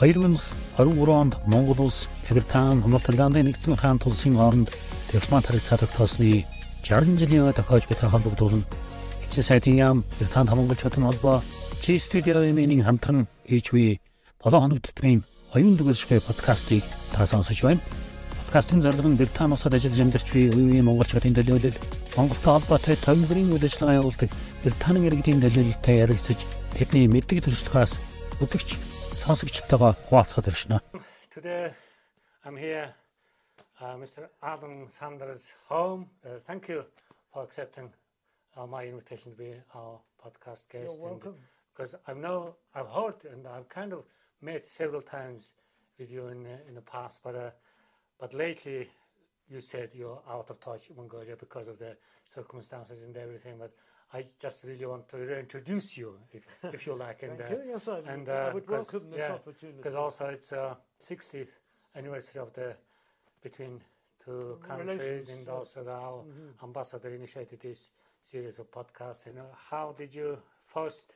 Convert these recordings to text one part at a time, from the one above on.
2023 онд Монгол улс Британи, Норвегианы нэгдсэн хаан тулсын хооронд дипломат харилцааг тоосны 60 жилийн тохиож буй холбогдуулна. Хичээ сайтын яам Британи хамгаалчдын холбоо Чи студиогийн хамтран HV 7 хоног төтмийн оюун дүгэршгүй подкастыг та сонсож байна. Подкастын зорилго нь Британи улсад ажиллаж амьдарч буй үеийн монголчуудын төлөөлөл, Монголтой холбоотой төвлөрийн үйл ажиллагаа явуулдаг Британи иргэдийн төлөөлөлтэй ярилцаж тэдний мэддэг төрслөхөөс үзэгч хуваалцахад. Today I'm here uh, Mr. Alan Sanders home. Uh, thank you for accepting uh, my invitation to be our podcast guest. You're welcome. Because I know I've heard and I've kind of met several times with you in the, in the past, but uh, but lately you said you're out of touch, Mongolia, because of the circumstances and everything. But I just really want to reintroduce you, if, if you like. And, Thank uh, you. Yes, I, and, uh, I would welcome this yeah, opportunity. Because also it's uh, 60th anniversary of the between two countries, and also our mm-hmm. ambassador initiated this series of podcasts. You know, how did you first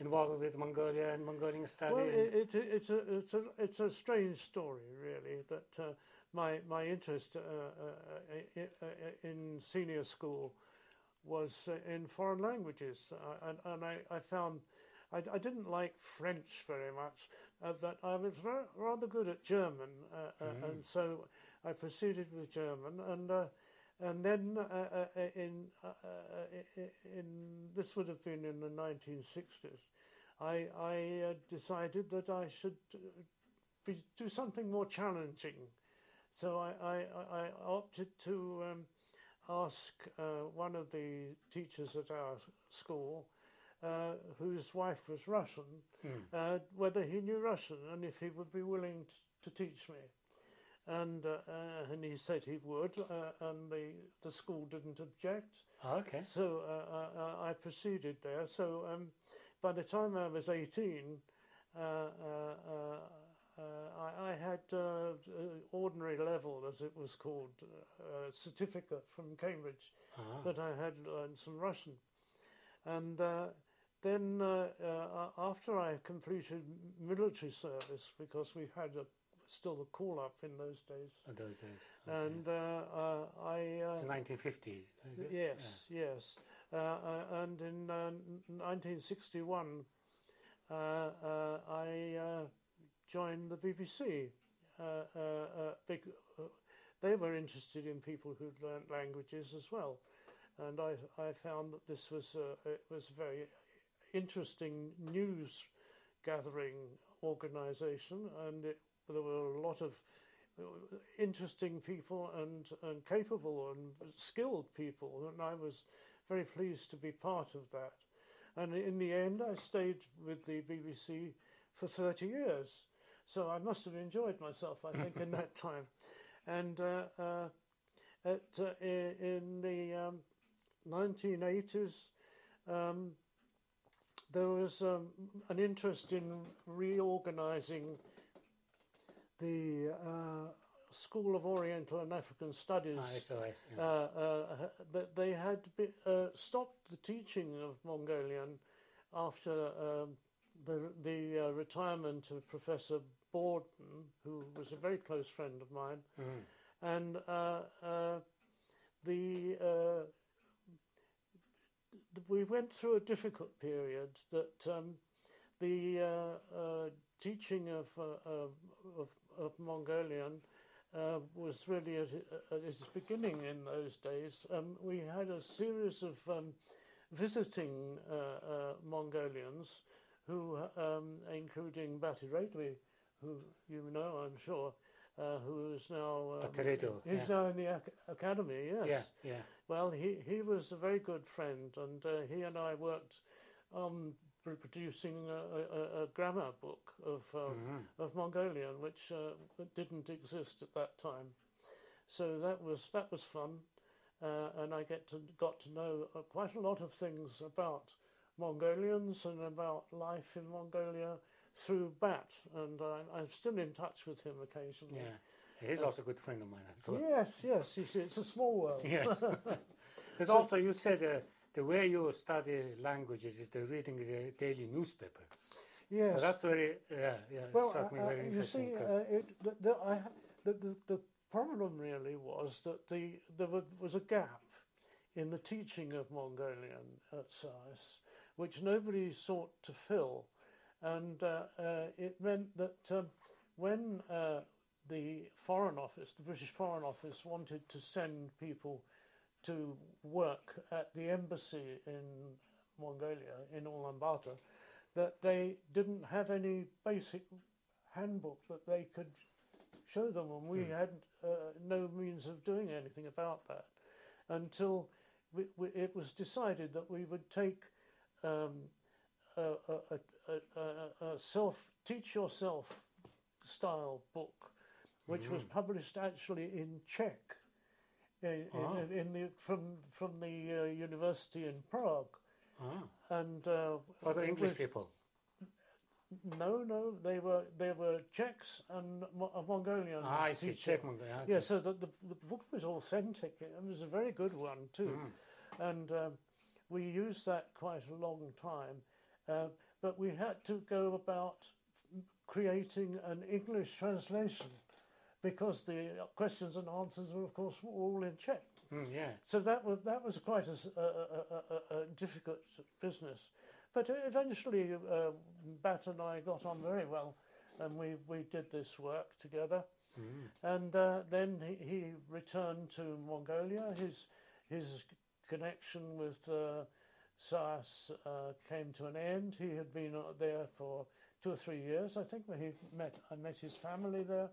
involved with Mongolia and Mongolian study? Well, it, it, it's, a, it's, a, it's a strange story, really, that uh, my, my interest uh, uh, uh in senior school was uh, in foreign languages. Uh, and, and I, I found I, I, didn't like French very much, but I was rather good at German. Mm. And so I proceeded with German. and and then uh, uh, in, uh, in this would have been in the 1960s, I, I decided that I should be, do something more challenging. So I, I, I opted to um, ask uh, one of the teachers at our school, uh, whose wife was Russian, mm. uh, whether he knew Russian and if he would be willing to teach me and uh, uh, and he said he would, uh, and the the school didn't object. Oh, okay. So uh, uh, I proceeded there. So um, by the time I was eighteen, I, I, had ordinary level, as it was called, certificate from Cambridge uh-huh. that I had learned some Russian, and. then, after I completed military service, because we had a still the call up in those days. In those days. Okay. And uh, uh, I. Uh, the 1950s. Yes, yeah. yes. Uh, uh, and in 1961, uh, I joined the BBC. Big, uh, uh, uh, they were interested in people who'd learnt languages as well, and I, I found that this was it was a very interesting news gathering organisation, and it there were a lot of uh, interesting people and, and capable and skilled people, and I was very pleased to be part of that. And in the end, I stayed with the BBC for 30 years. So I must have enjoyed myself, I think, in that time. And uh, uh, at, uh, in the um, 1980s, um, there was um, an interest in reorganizing the uh, School of Oriental and African Studies. I see, I see. Uh, uh, they had be, uh, stopped the teaching of Mongolian after um, the, the uh, retirement of Professor Bawden, who was a very close friend of mine. Mm. And uh, the we went through a difficult period that um, the uh, uh, teaching of, uh, of, of, Mongolian uh, was really at, at, its beginning in those days. Um, we had a series of um, visiting uh, uh, Mongolians who, um, including Bat-Ireedui, who you know, I'm sure, uh, who is now um, he's yeah. now in the ac- academy. Yes. Yeah. Yeah. Well, he he was a very good friend, and uh, he and I worked on producing a, a, a, grammar book of uh, mm-hmm. of Mongolian, which uh, didn't exist at that time. So that was that was fun, uh, and I get to got to know uh, quite a lot of things about Mongolians and about life in Mongolia through Bat, and I'm still in touch with him occasionally. Yeah, he's also a good friend of mine. So. Yes, yes, it's a small world. Yeah, because so, also you said uh, the way you study languages is the reading the daily newspaper. Yes. So that's very, yeah, yeah, it well, struck me uh, very uh, you interesting. see, uh, it, the, the, I, the, the, the problem really was that the there was a gap in the teaching of Mongolian at SOAS, which nobody sought to fill, and uh, uh, it meant that um, when uh, the Foreign Office, the British Foreign Office, wanted to send people to work at the embassy in Mongolia, in Ulaanbaatar, that they didn't have any basic handbook that they could show them, and we had uh, no means of doing anything about that until we, we, it was decided that we would take um, a, a, a, a, self teach yourself style book, which was published actually in Czech. In, in, Ah. in the from from the uh, university in Prague, ah, and uh, for the English was- people. no, no, they were they were Czechs and Mo- a Mongolian. Ah, I see. Czech Mongolia. Yeah, so the, the the book was authentic. It was a very good one too, Mm. and um, we used that quite a long time. Uh, but we had to go about creating an English translation because the questions and answers were, of course, all in Czech. Mm, yeah. So that was that was quite a difficult business, but eventually uh, Bat and I got on very well, and we we did this work together. Mm. And uh, then he, he returned to Mongolia. His his connection with uh, SOAS uh, came to an end. He had been uh, there for two or three years, I think. Where he met I met his family there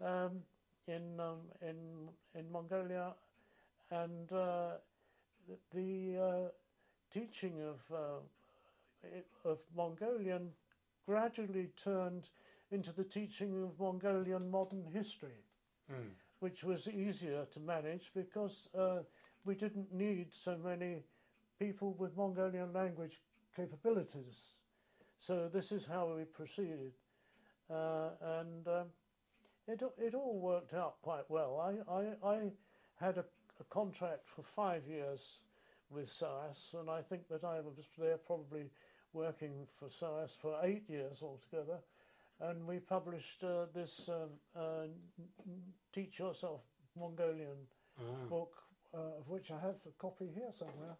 um, in um, in in Mongolia, and uh, the uh, teaching of uh, of Mongolian gradually turned into the teaching of Mongolian modern history, Mm. which was easier to manage because uh, we didn't need so many people with Mongolian language capabilities. So this is how we proceeded, uh, and um, it it all worked out quite well. I I, I had a, a contract for five years with SOAS, and I think that I was there probably working for SOAS for eight years altogether. And we published uh, this um, uh, Teach Yourself Mongolian Ah. book, uh, of which I have a copy here somewhere.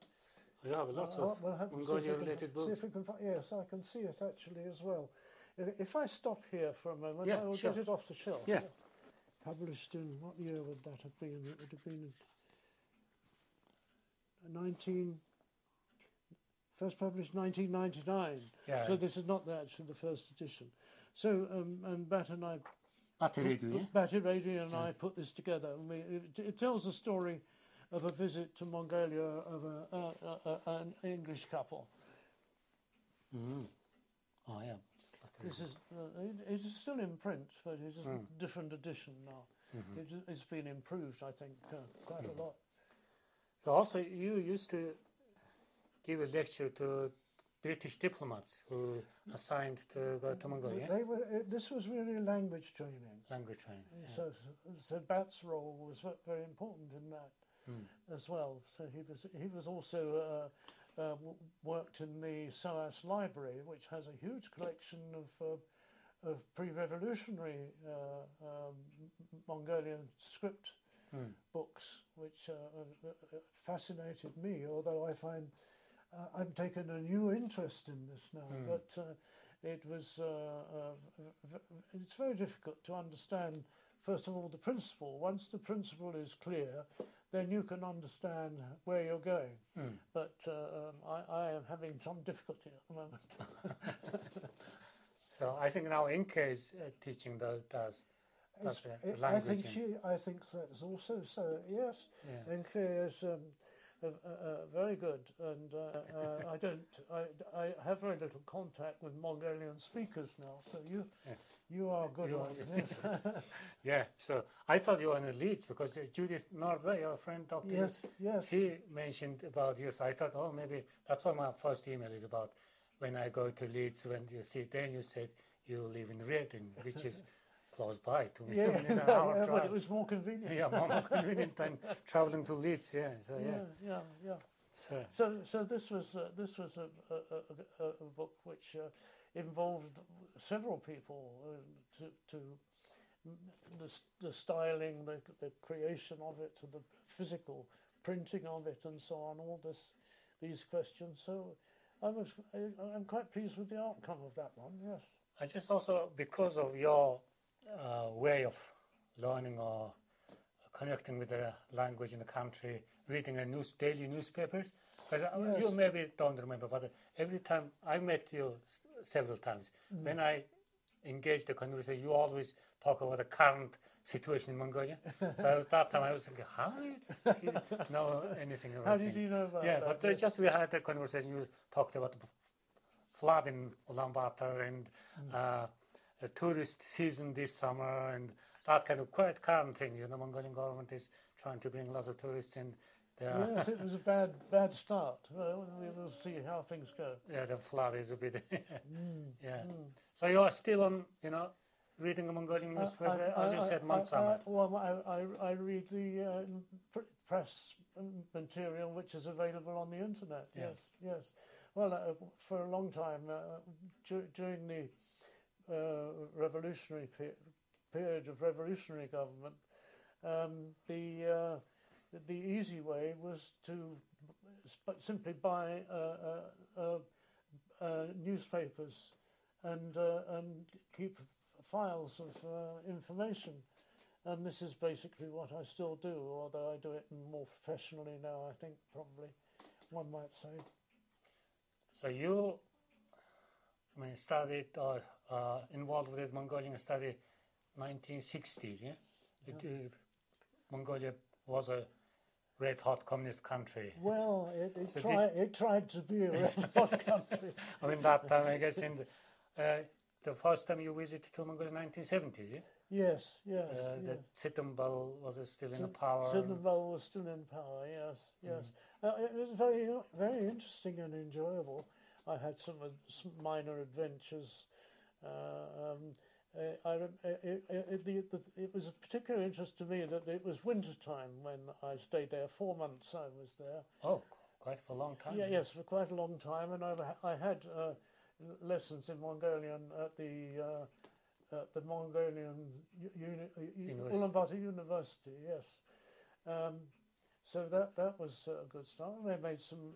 Yeah, but lots Uh, of we'll have to see if we can- related See books. if we can find, yes, I can see it actually as well. If, if I stop here for a moment, Yeah, I will sure. get it off the shelf. Yeah. Published in, what year would that have been? It would have been in 19, first published 1999. Yeah. So this is not the, actually the first edition. So, um, and Bat and I Battery, do you? Bat-Ireedui and I put this together. And we, it, it tells the story of a visit to Mongolia of a, a, a, a, an English couple. Mm. Oh, yeah. This is uh, it, it is still in print, but it is a different edition now. It, it's been improved, I think, uh, quite a lot. So also, you used to give a lecture to British diplomats who assigned to go to Mongolia. They were. It, this was really language training. Language training. yeah. So, so Bat's role was very important in that as well. So he was he was also uh, uh, worked in the SOAS library, which has a huge collection of uh, of pre-revolutionary uh, um, Mongolian script books, which uh, uh, fascinated me. Although I find uh, I'm taking a new interest in this now, but uh, it was uh, uh, v- v- it's very difficult to understand. First of all, the principle. Once the principle is clear, then you can understand where you're going. But uh, um, I, I am having some difficulty at the moment. So I think now Inca is uh, teaching those, That's it- I think she. I think that's also so. Yes, Yeah. and is um, uh, very good. And uh, uh, I don't. I, I have very little contact with Mongolian speakers now. So you, you are a good You one. are- Yes. Yeah, so I thought you were in the Leeds because uh, Judith Nordby, your friend, Dr. yes. Yes. She mentioned about you, so I thought, oh, maybe that's what my first email is about. When I go to Leeds, when you see, then you said you live in Reading, which is close by to me. Yeah, an hour yeah, but drive. it was more convenient. yeah, more more convenient than traveling to Leeds. Yeah, so yeah. yeah, yeah. yeah. So, So, so this was uh, this was a, a, a, a- a book which uh, involved several people uh, to, to the, the styling, the, the creation of it, the physical printing of it, and so on. All this, these questions. So I was, I, I'm quite pleased with the outcome of that one. Yes. I just also because of your uh, way of learning or connecting with the language in the country, reading a news daily newspapers. Because Yes. you maybe don't remember, but every time I met you several times, when I engage the conversation, you always talk about the current situation in Mongolia. so at that time I was thinking, how did he know anything about How did it? you know about Yeah, that? but uh, just we had a conversation. You talked about the flood in Ulaanbaatar and uh, a tourist season this summer and that kind of quite current thing. You know, Mongolian government is trying to bring lots of tourists in. Are, Yes, it was a bad, bad start. Well, we will see how things go. yeah, the flood is a bit. yeah. So you are still on, you know, reading a Mongolian newspaper, as you said, I, months I, well, I, I, I read the uh, press material which is available on the internet. Yeah. Yes, yes. Well, uh, for a long time, uh, dur- during the uh, revolutionary pe- period of revolutionary government, um, the uh, the easy way was to sp- simply buy uh, uh, uh, uh, newspapers and uh, and keep files of uh, information. And this is basically what I still do, although I do it more professionally now. I think probably one might say. So you, I mean, studied or uh, involved with Mongolian study 1960s, yeah? It, uh, Mongolia was a red hot communist country. Well, it, it, So did- tried, it tried to be a red hot country. I mean, that time, I guess, in the, uh, the first time you visited to Mongolia, 1970s, yeah? Yes, yes. Uh, yes. the was still in the power. Tsedenbal was still in power. Yes, yes. Uh, it was very, very interesting and enjoyable. I had some, uh, some minor adventures. Uh, um, uh, I, uh, it, it, it, the, the, it was of particular interest to me that it was winter time when I stayed there. Four months I was there. Oh, quite for a long time. Yeah, yes, for quite a long time, and I've, I had uh, lessons in Mongolian at the uh, at the Mongolian uni- uh, University. Ulaanbaatar University. Yes, um, so that that was a good start. And I made some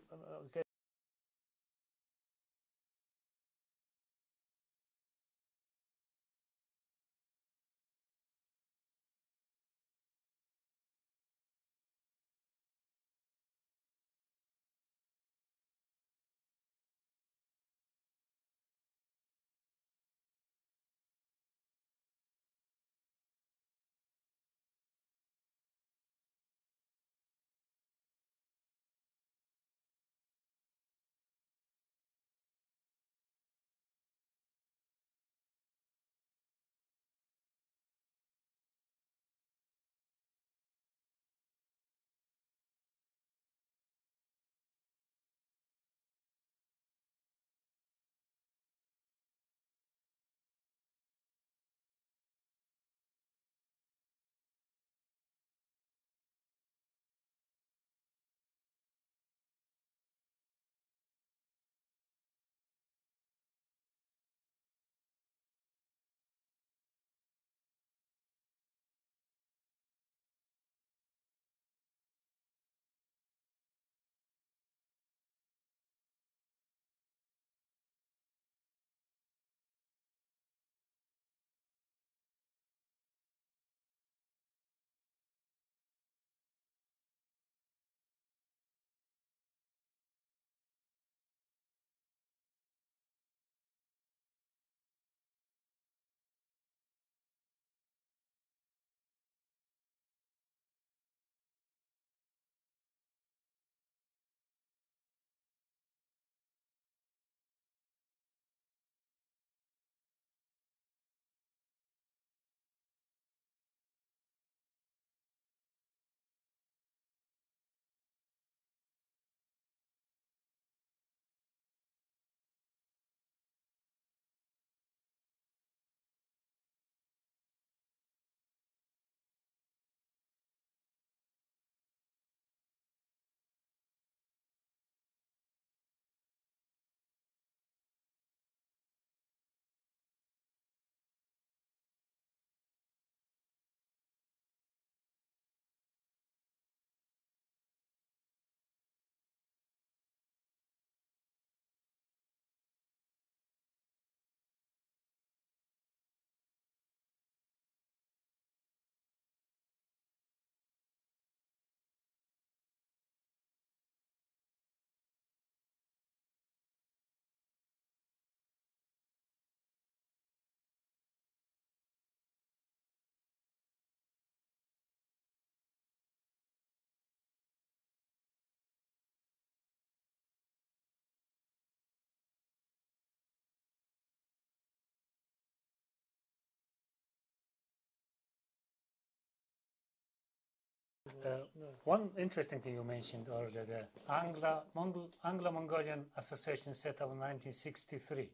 uh, Uh. One interesting thing you mentioned earlier, the Anglo Mongol Anglo Mongolian Association set up in 1963.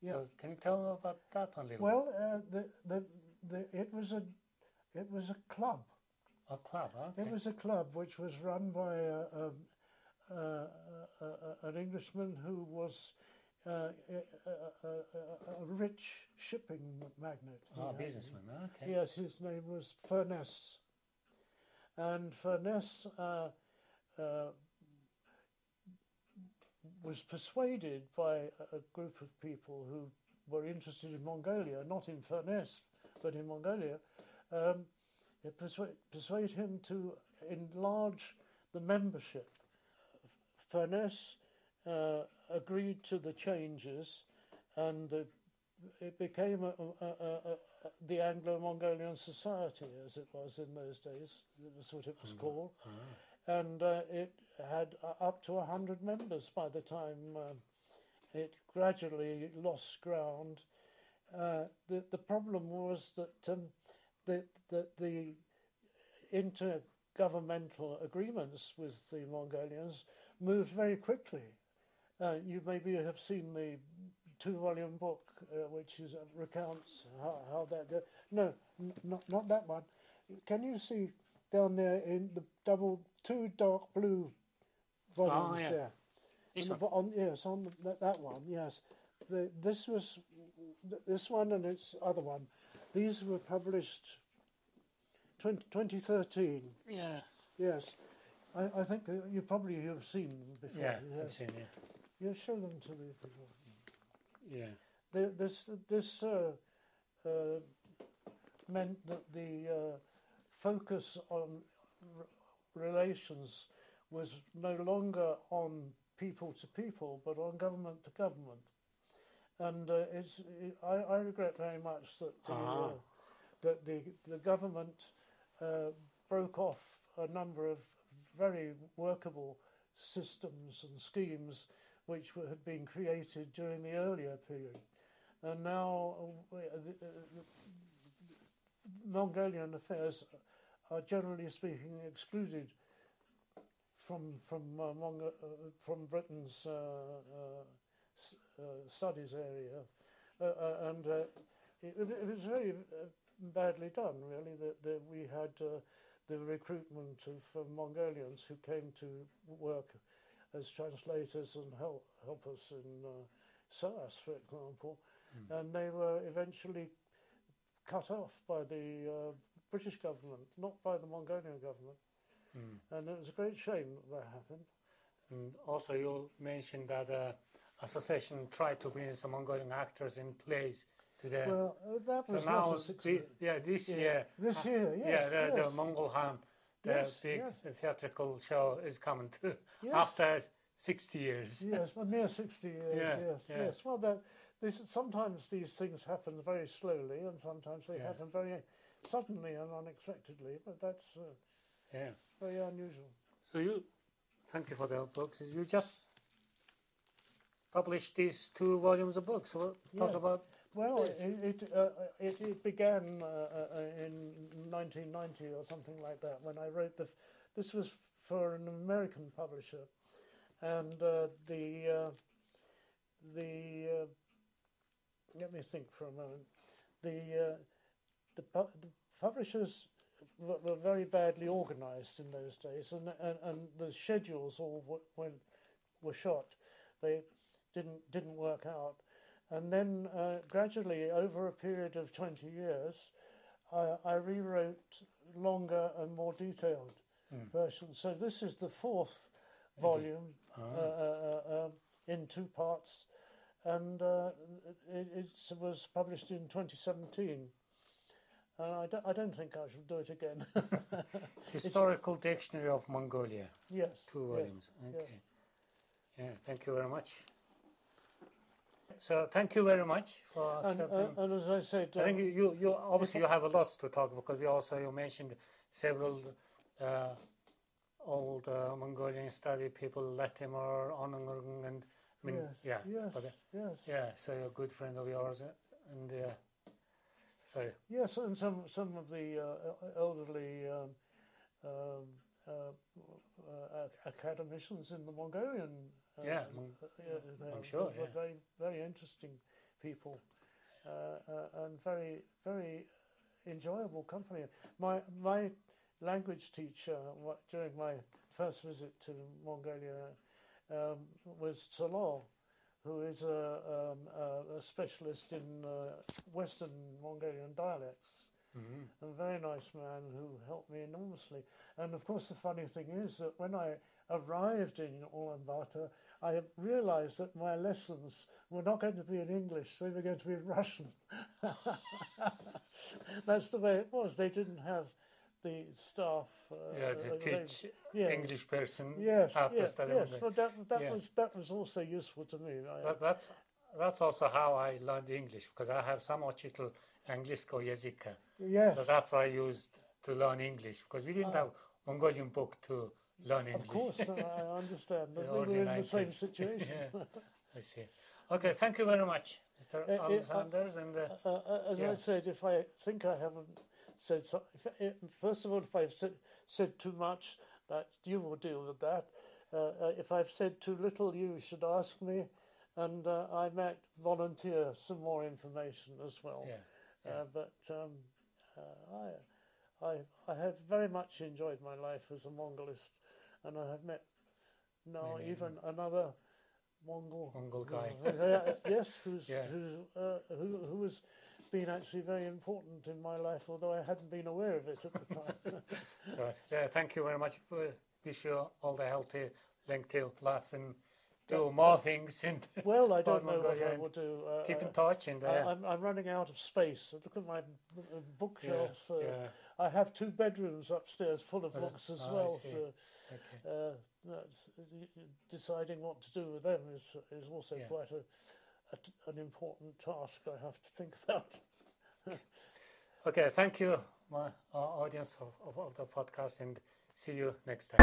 Yeah. So can you tell me about that one a little? Well, uh, the, the, the, it was a it was a club. a club, okay. It was a club which was run by a, a, a, an Englishman who was uh, a, a, a, a rich shipping magnate. Ah, businessman, okay. Yes, his name was Furness. And Furness uh, uh, was persuaded by a group of people who were interested in Mongolia, not in Furness, but in Mongolia. Um, persuade, persuade him to enlarge the membership. Furness uh, agreed to the changes and uh, it became a, a, a, the Anglo-Mongolian Society, as it was in those days. That's what it was called, and uh, it had uh, up to hundred members by the time um it gradually lost ground. Uh, the the problem was that um, the, the the intergovernmental agreements with the Mongolians moved very quickly. Uh, you maybe have seen the two-volume book, uh, which is uh, recounts how, how that. Uh, no, n- not not that one. Can you see down there in the double two dark blue volumes yeah. there? This On the one? on, yes, on the, that, that one. Yes, the, this was this one and its other one. These were published 20, 2013. Yeah, Yes, I, I think uh, you probably have seen them before. yeah, I've seen it. You show them to the people. Yeah. The, this this uh, uh, meant that the uh, focus on r- relations was no longer on people to people, but on government to government. And uh, it's, it, I, I regret very much that the, Ah. uh, that the, the government uh, broke off a number of very workable systems and schemes which had been created during the earlier period. And now uh, the, uh, Mongolian affairs are generally speaking excluded from from uh, Mongo- uh, from Britain's uh, uh, uh, studies area, uh, uh, and uh, it, it was very uh, badly done. Really, that, that we had uh, the recruitment of uh, Mongolians who came to work as translators and help help us in uh, SOAS, for example, and they were eventually cut off by the uh, British government, not by the Mongolian government. And it was a great shame that that happened. And also, you mentioned that the association tried to bring some Mongolian actors in plays to the. Well, uh, that so was now, not a the, yeah, this Yeah. year. This uh, year, yeah, yes, the, yes. the Mongol Khan, the Yes, big yes. theatrical show is coming too Yes. after 60 years. yes, well, near 60 years, Yeah, yes, yeah. yes. Well, that, this, sometimes these things happen very slowly and sometimes they Yeah. happen very suddenly and unexpectedly, but that's uh, Yeah. very unusual. So you, thank you for the books. You just published these two volumes of books. So talk Yeah. about. Well, it it, uh, it it began uh, uh, in 1990 or something like that when I wrote the. This was for an American publisher, and uh, the uh, the uh, let me think for a moment. The uh, the, pu- the publishers were, were very badly organised in those days, and, and and the schedules all w- when were shot. They didn't didn't work out. And then uh, gradually, over a period of 20 years, I, I rewrote longer and more detailed versions. So this is the fourth volume uh, uh, uh, um, in two parts, and uh, it, it was published in 2017. And I don't, I don't think I shall do it again. Historical Dictionary of Mongolia, yes. two yes. volumes. Okay. Yeah, thank you very much. So thank you very much for And, accepting. uh, and as I said, I think uh, you, you, obviously you have a lot to talk because you also you mentioned several uh, old uh, Mongolian study people, Lattimore, Onungung, and I mean, yes, yeah, yes, uh, yes. yeah. So you're a good friend of yours, uh, and uh, so Yes, and some some of the uh, elderly um, um, uh, uh, academicians in the Mongolian. Uh, Yeah, Mon- yeah, I'm sure, yeah. very very interesting people, uh, uh, and very very enjoyable company. My my language teacher during my first visit to Mongolia um, was Tsoloo, who is a, um, a, specialist in uh, Western Mongolian dialects. Mhm. A very nice man who helped me enormously. And of course, the funny thing is that when I arrived in Ulaanbaatar, I realized that my lessons were not going to be in English, they were going to be in Russian. That's the way it was. They didn't have the staff. Uh, Yeah, to teach yeah. English person Yes, how yes, study yes. But that that Yeah. was that was also useful to me. That, that's that's also how I learned English because I have some oczytel anglisko języka. yes, So that's I used to learn English because we didn't have Mongolian book to learn of course, I understand. But we were in the same situation. Yeah, I see. Okay, thank you very much, Mr. Uh, uh, and uh, Uh, uh, as Yeah. I said, if I think I haven't said so, if, if, first of all, if I've said, said too much, that you will deal with that. Uh, uh, if I've said too little, you should ask me, and uh, I might volunteer some more information as well. yeah, Uh, but um, uh, I, I, I have very much enjoyed my life as a Mongolist, and I have met now Many, even another Mongol Mongol guy. uh, uh, yes, who's Yeah. who's uh, who who has been actually very important in my life, although I hadn't been aware of it at the time. so yeah, thank you very much. Uh, wish you all the healthy, lengthy life and do more things and well, I don't know what i will do. Uh, keep in uh, touch. And uh, I, I'm, I'm running out of space. Look at my uh, bookshelf. uh, yeah, I have two bedrooms upstairs full of books as oh, well. So okay. uh, that's, deciding what to do with them is is also Yeah. quite a, a an important task I have to think about. Okay, thank you, my uh, audience of, of, of the podcast, and see you next time.